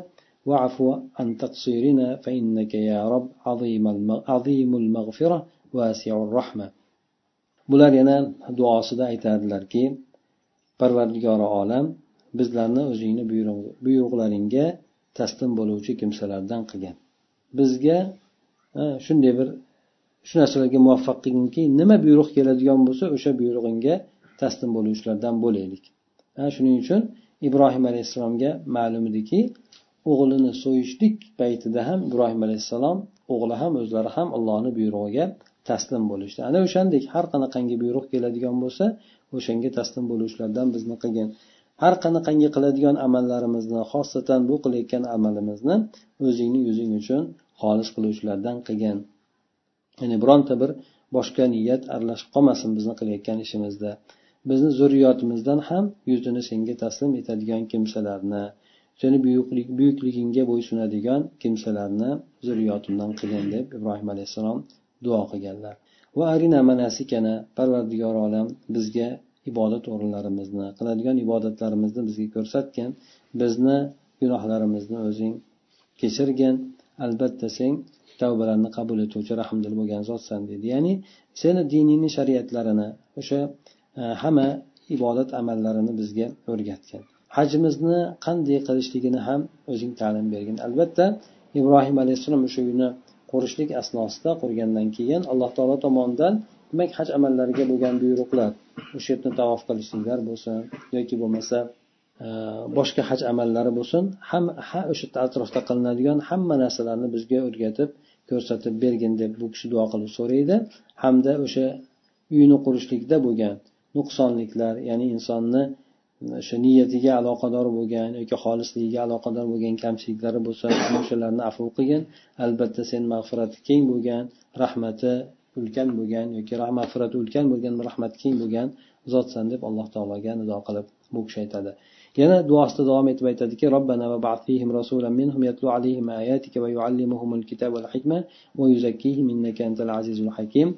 واعفو عن تقصيرنا فانك يا رب عظيم عظيم المغفره واسع الرحمه bular yana duosida aytadilarki parvardigori olam bizlarni o'zingni buyruqlaringga taslim bo'luvchi kimsalardan qilgin bizga shunday bir shu narsalarga muvaffaq qilginki nima buyruq keladigan bo'lsa o'sha buyrug'ingga taslim bo'luvchilardan bo'laylik. Shuning uchun ibrohim alayhissalomga ma'lum ediki o'g'lini so'yishlik paytida ham ibrohim alayhissalom o'g'li ham o'zlari ham allohni buyrug'iga taslim bo'lishdi. Ana o'shandek har qanaqangi buyruq keladigan bo'lsa o'shanga taslim bo'luvchilardan bizni qilgin. Har qanaqangi qiladigan amallarimizni xosatan bu qilayotgan amalimizni o'zingni yuzing uchun xolis qiluvchilardan qilgin. Ya'ni bironta bir boshqa niyat aralashib qolmasin bizni qilayotgan ishimizda. Bizni zurriyotimizdan ham yuzini senga taslim etadigan kimsalarni seni buyuklik buyukligingga bo'ysunadigan kimsalarni zurriyotimdan qilgin deb ibrohim alayhissalom duo qilganlar. Va arina manasikana parvardigor olam bizga ibodat o'rinlarimizni qiladigan ibodatlarimizni bizga ko'rsatgin. Bizni gunohlarimizni o'zing kechirgin. Albatta sen tavbalarni qabul etuvchi rahmdil bo'lgan zotsan dedi. Ya'ni seni diningni shariatlarini o'sha e, hamma ibodat amallarini bizga o'rgatgin. Hajimizni qanday qilishligini ham o'zing ta'lim bergin. Albatta ibrohim alayhissalom o'sha uyni qurishlik asnosida qurgandan keyin alloh taolo tomonidan demak haj amallariga bo'lgan buyruqlar o'sha yerni tavof qilishliklar bo'lsin yoki bo'lmasa e, boshqa haj amallari bo'lsin ham ha o'sha yerda atrofda qilinadigan hamma narsalarni bizga o'rgatib ko'rsatib bergin deb bu kishi duo qilib so'raydi. Hamda o'sha uyni qurishlikda bo'lgan nuqsonliklar ya'ni insonni o'sha niyatiga aloqador bo'lgan yoki xolisligiga aloqador bo'lgan kamchiliklari bo'lsa o'shalarni afv qilgin. Albatta sen mag'firati keng bo'lgan rahmati ulkan bo'lgan yoki mag'firati ulkan bo'lgan rahmati keng bo'lgan zotsan deb alloh taologa nido qilib bu kishi aytadi. yana duosida davom etib aytadiki robbana minhum alayhim ayatika yuzakkihim azizul hakim.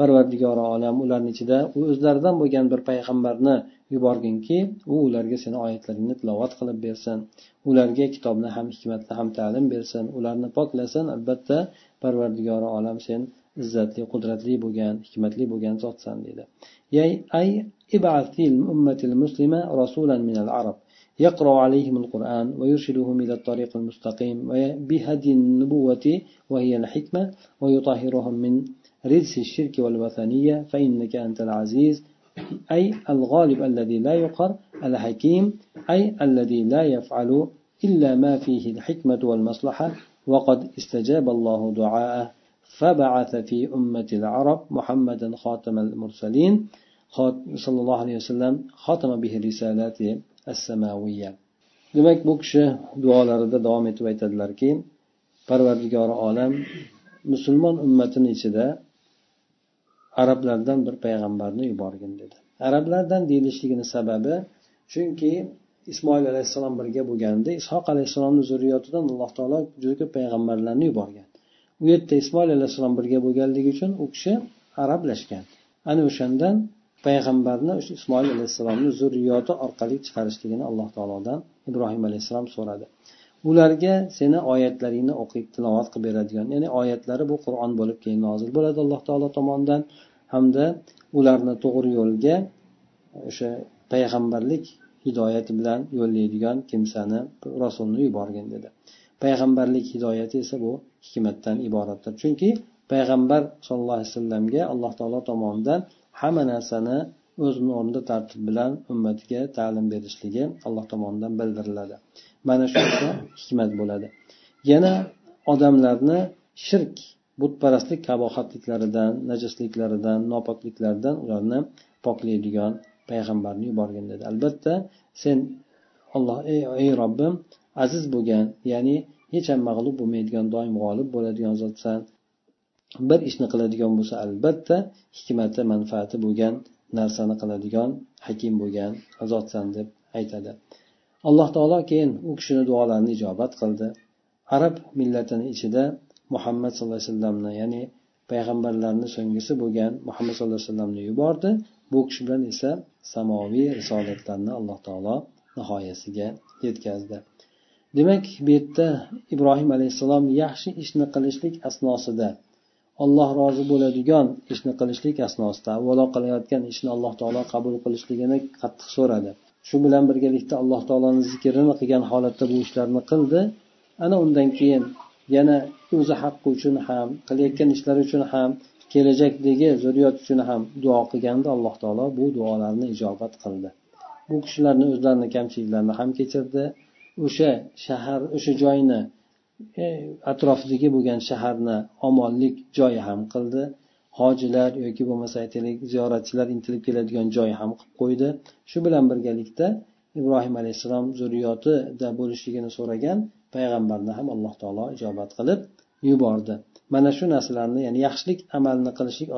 Parvardigori olam ularni ichida u o'zlaridan bo'lgan bir payg'ambarni yuborginki u ularga seni oyatlaringni tilovat qilib bersin. Ularga kitobni ham hikmatni ham ta'lim bersin. Ularni poklasin albatta parvardigori olam sen izzatli qudratli bo'lgan hikmatli bo'lgan zotsan deydi ay ibatil ummatil muslima rasulan minal arab. يقرأ عليهم القرآن ويرشدهم إلى الطريق المستقيم بهدي النبوة وهي الحكمة ويطهرهم من رجس الشرك والوثنية. فإنك أنت العزيز أي الغالب الذي لا يقر الحكيم أي الذي لا يفعل إلا ما فيه الحكمة والمصلحة. وقد استجاب الله دعاءه فبعث في أمة العرب محمدا خاتم المرسلين صلى الله عليه وسلم ختم به الرسالات assamaviya demak bu kishi duolarida davom etib aytadilarki parvardigori olam musulmon ummatini ichida arablardan bir payg'ambarni yuborgin dedi. Arablardan deyilishligini sababi chunki ismoil alayhissalom birga bo'lganda ishoq alayhissalomni zurriyotidan alloh taolo juda ko'p payg'ambarlarni yuborgan. U yerda ismoil alayhissalom birga bo'lganligi uchun u kishi arablashgan. Ana o'shandan payg'ambarni o'sha ismoil alayhissalomni zurriyoti orqali chiqarishligini alloh taolodan ibrohim alayhissalom so'radi. Ularga seni oyatlaringni o'qib tilovat qilib beradigan ya'ni oyatlari bu qur'on bo'lib keyin nozil bo'ladi alloh taolo tomonidan hamda ularni to'g'ri yo'lga o'sha payg'ambarlik hidoyati bilan yo'llaydigan kimsani rasulni yuborgin dedi. Payg'ambarlik hidoyati esa bu hikmatdan iboratdir. Chunki payg'ambar sallallohu alayhi vasallamga alloh taolo tomonidan hamma narsani o'zini o'rnida tartib bilan ummatiga ta'lim berishligi alloh tomonidan bildiriladi. Mana shu hikmat bo'ladi. Yana odamlarni shirk butparastlik kabohatliklaridan najisliklaridan nopokliklaridan ularni poklaydigan payg'ambarni yuborgin dedi. Albatta sen alloh ey, ey robbim aziz bo'lgan ya'ni hech ham mag'lub bo'lmaydigan doim g'olib bo'ladigan zotsan bir ishni qiladigan bo'lsa albatta hikmati manfaati bo'lgan narsani qiladigan hakim bo'lgan zotsan deb aytadi. Alloh taolo keyin u kishini duolarini ijobat qildi. Arab millatini ichida muhammad sallallohu alayhi vasallamni ya'ni payg'ambarlarni so'nggisi bo'lgan muhammad sallallohu alayhi vasallamni yubordi. Bu kishi bilan esa samoviy risolatlarni alloh taolo nihoyasiga yetkazdi. Demak bu yerda ibrohim alayhissalom yaxshi ishni qilishlik asnosida alloh rozi bo'ladigan ishni qilishlik asnosida avvalo qilayotgan ishni alloh taolo qabul qilishligini qattiq so'radi. Shu bilan birgalikda alloh taoloni zikrini qilgan holatda bu ishlarni qildi. Ana undan keyin yana o'zi haqqi uchun ham qilayotgan ishlari uchun ham kelajakdagi zurriyot uchun ham duo qilganda alloh taolo bu duolarni ijobat qildi. Bu kishilarni o'zlarini kamchiliklarini ham kechirdi. O'sha shahar o'sha joyni E, atrofidagi bo'lgan shaharni omonlik joyi ham qildi. Hojilar yoki bo'lmasa aytaylik ziyoratchilar intilib keladigan joy ham qilib qo'ydi. Shu bilan birgalikda ibrohim alayhissalom zurriyotida bo'lishligini so'ragan payg'ambarni ham alloh taolo ijobat qilib yubordi. Mana shu narsalarni ya'ni yaxshilik amalni qilishlik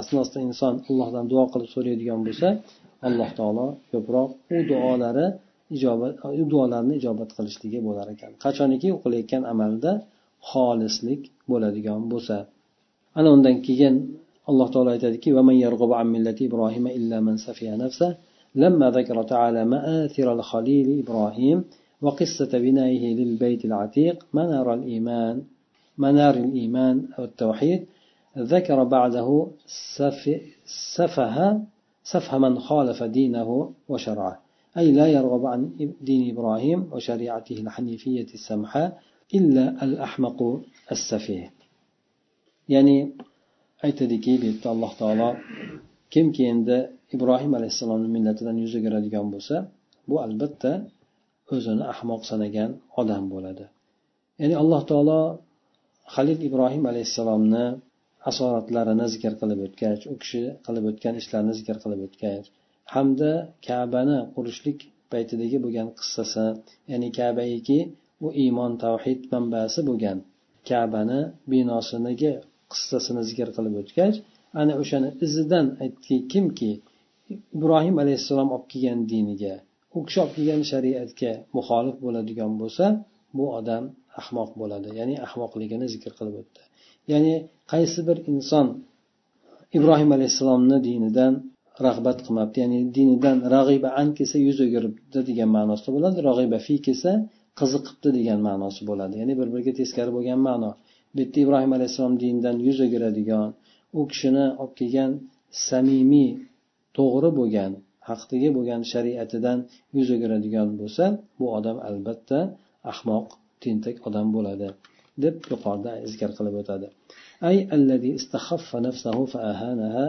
asnosida inson allohdan duo qilib so'raydigan bo'lsa alloh taolo ko'proq u duolari ijobat u duolarni ijobat qilishligi bo'lar ekan qachoniki u qilayotgan amalda xolislik bo'ladigan bo'lsa ana undan keyin alloh taolo aytadiki لما ذكر تعالى مآثر الخليل إبراهيم وقصة بنائه للبيت العتيق منار الإيمان منار الإيمان أو التوحيد ذكر بعده سفه سفه من خالف دينه وشرعه أي لا يرغب عن دين إبراهيم وشريعته الحنيفية السمحاء إلا الأحمق السفيه ya'ni aytadiki bu yerda alloh taolo kimki endi ibrohim alayhissalomni millatidan yuz o'giradigan bo'lsa bu albatta o'zini ahmoq sanagan odam bo'ladi ya'ni alloh taolo halil ibrohim alayhissalomni asoratlarini zikr qilib o'tgach u kishi qilib o'tgan ishlarini zikr qilib o'tgach hamda kabani qurishlik paytidagi bo'lgan qissasi ya'ni kabaiki u iymon tavhid manbasi bo'lgan kabani binosiniga qissasini zikr qilib o'tgach ana o'shani izidan aytdiki kimki ibrohim alayhissalom olib kelgan diniga u kishi olib kelgan shariatga muxolif bo'ladigan bo'lsa bu odam ahmoq bo'ladi ya'ni ahmoqligini zikr qilib o'tdi. Ya'ni qaysi bir inson ibrohim alayhissalomni dinidan rag'bat qilmabdi. Ya'ni dinidan rag'iba an kelsa yuz o'giribdi degan ma'nosida bo'ladi. Rag'iba fi kelsa qiziqibdi degan ma'nosi bo'ladi. Ya'ni bir biriga teskari bo'lgan ma'no. Bu yerda ibrohim alayhissalom dindan yuz o'giradigan u kishini olib kelgan samimiy to'g'ri bo'lgan haqdagi bo'lgan shariatidan yuz o'giradigan bo'lsa bu odam albatta ahmoq tentak odam bo'ladi deb yuqorida zikr qilib o'tadi. Ay الذي استخف nafsahu fa ahanaha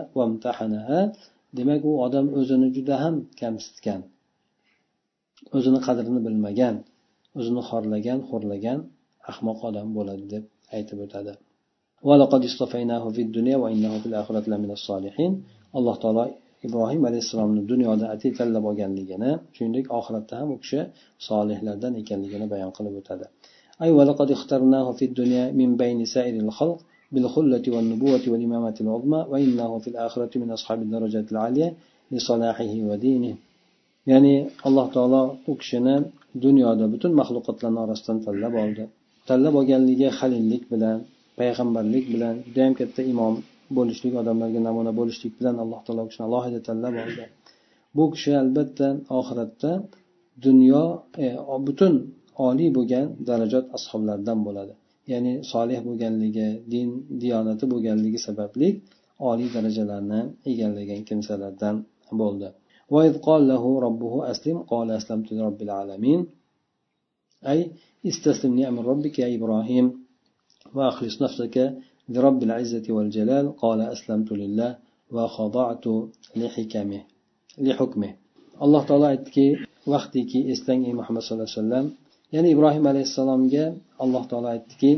demak u odam o'zini juda ham kamsitgan o'zini qadrini bilmagan o'zini xorlagan xo'rlagan ahmoq odam bo'ladi deb aytib o'tadi. Alloh taolo ibrohim alayhissalomni dunyoda atay tanlab olganligini shuningdek oxiratda ham u kishi solihlardan ekanligini bayon qilib o'tadi. أي ولقد اخترناه في الدنيا من بين سائر الخلق بالخلة والنبوة والإمامة العظمى وإنه في الآخرة من أصحاب الدرجات العالية لصلاحه ودينه ya'ni alloh taolo u kishini dunyoda butun maxluqotlarni orasidan tanlab oldi tanlab olganligi halillik bilan payg'ambarlik bilan judayam katta imom bo'lishlik odamlarga namuna bo'lishlik bilan alloh taolo u kishini alohida tanlab oldi bu kishi albatta oxiratda dunyo e, butun oliy bo'lgan darajat ashoblaridan bo'ladi ya'ni solih bo'lganligi din diyonati bo'lganligi sababli oliy darajalarni egallagan kimsalardan bo'ldi وإذ قال له ربه أسلم قال أسلمت لرب العالمين أي استسلم لأمر ربك يا إبراهيم وأخلص نفسك لرب العزة والجلال قال أسلمت لله وخضعت لحكمه لحكمه alloh taolo aytdiki vaqtiki eslang ey muhammad sallallohu alayhi vasallam ya'ni ibrohim alayhissalomga alloh taolo aytdiki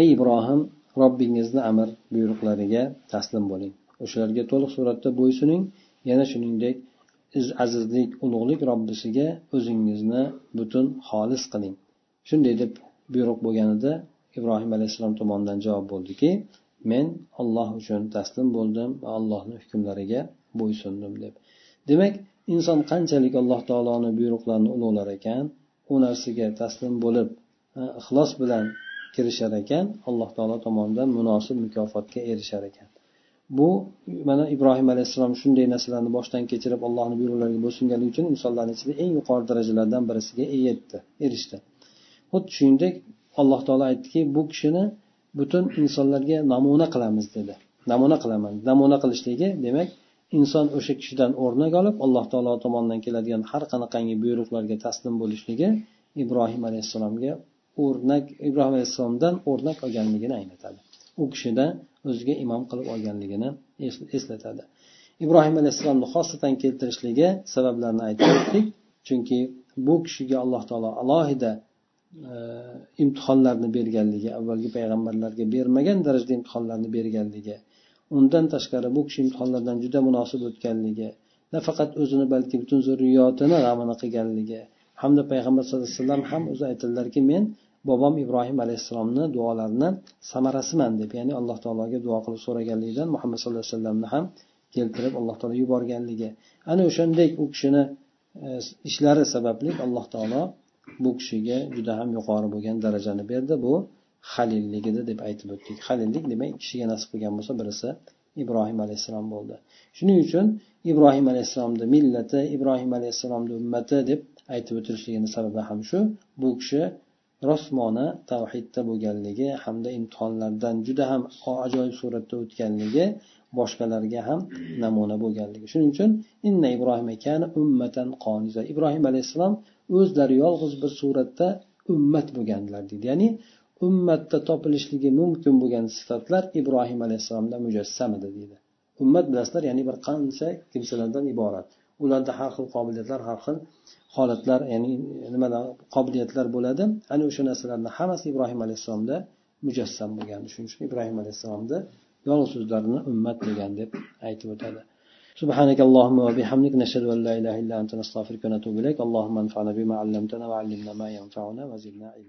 ey ibrohim robbingizni amr buyruqlariga taslim bo'ling. O'shalarga to'liq suratda bo'ysuning. Yana shuningdek azizlik ulug'lik robbisiga o'zingizni butun xolis qiling. Shunday deb buyruq bo'lganida ibrohim alayhissalom tomonidan javob bo'ldiki men olloh uchun taslim bo'ldim va allohni hukmlariga bo'ysundim deb. Demak inson qanchalik alloh taoloni buyruqlarini ulug'lar ekan? U narsaga taslim bo'lib ixlos bilan kirishar ekan alloh taolo tomonidan munosib mukofotga erishar ekan. Bu mana ibrohim alayhissalom shunday narsalarni boshdan kechirib allohni buyruqlariga bo'ysunganligi uchun insonlarni ichida eng yuqori darajalardan birisiga yetdi erishdi. Xuddi shuningdek alloh taolo aytdiki bu kishini butun insonlarga namuna qilamiz dedi. Namuna qilaman. Namuna qilishligi demak inson o'sha kishidan o'rnak olib alloh taolo tomonidan keladigan har qanaqangi buyruqlarga taslim bo'lishligi ibrohim alayhissalomga o'rnak ibrohim alayhissalomdan o'rnak olganligini anglatadi. U kishida o'ziga imom qilib olganligini eslatadi. Ibrohim alayhissalomni xosatan keltirishligi sabablarini aytib o'tdik. Chunki bu kishiga alloh taolo alohida e, imtihonlarni berganligi avvalgi payg'ambarlarga bermagan darajada imtihonlarni berganligi undan tashqari bu kishi imtihonlardan juda munosib o'tganligi nafaqat o'zini balki butun zurriyotini g'amini qilganligi hamda payg'ambar sallallohu alayhi vasallam ham o'zi aytadilarki men bobom ibrohim alayhissalomni duolarini samarasiman deb ya'ni alloh taologa duo qilib so'raganligidan muhammad sallallohu alayhi vasallamni ham keltirib alloh taolo yuborganligi. Ana o'shandek u kishini e, ishlari sababli alloh taolo bu kishiga juda ham yuqori bo'lgan darajani berdi. Bu halilligida deb aytib o'tdik. Halillik demak kishiga nasib qilgan bo'lsa birisi ibrohim alayhissalom bo'ldi. Shuning uchun ibrohim alayhissalomni millati ibrohim alayhissalomni ummati deb aytib o'tilishligini sababi ham shu bu kishi rosmona tavhidda bo'lganligi hamda imtihonlardan juda ham ajoyib suratda o'tganligi boshqalarga ham namuna bo'lganligi. Shuning uchun inna ibrohim ummatan qoniza ibrohim alayhissalom o'zlari yolg'iz bir suratda ummat bo'lganlar deydi. Ya'ni ummatda topilishligi mumkin bo'lgan sifatlar ibrohim alayhissalomda mujassam edi deydi ummat bilasizlar ya'ni bir qancha kimsalardan iborat ularda har xil qobiliyatlar har xil holatlar ya'ni nimalar qobiliyatlar bo'ladi ana o'sha narsalarni hammasi ibrohim alayhissalomda mujassam bo'lgan shuning uchun ibrohim alayhissalomni yolg'iz o'zlarini ummat degan deb aytib o'tadi سبحانك اللهم وبحمدك نشهد أن لا إله إلا أنت نستغفرك ونتوب إليك اللهم انفعنا بما علمتنا وعلمنا ما ينفعنا وزدنا علما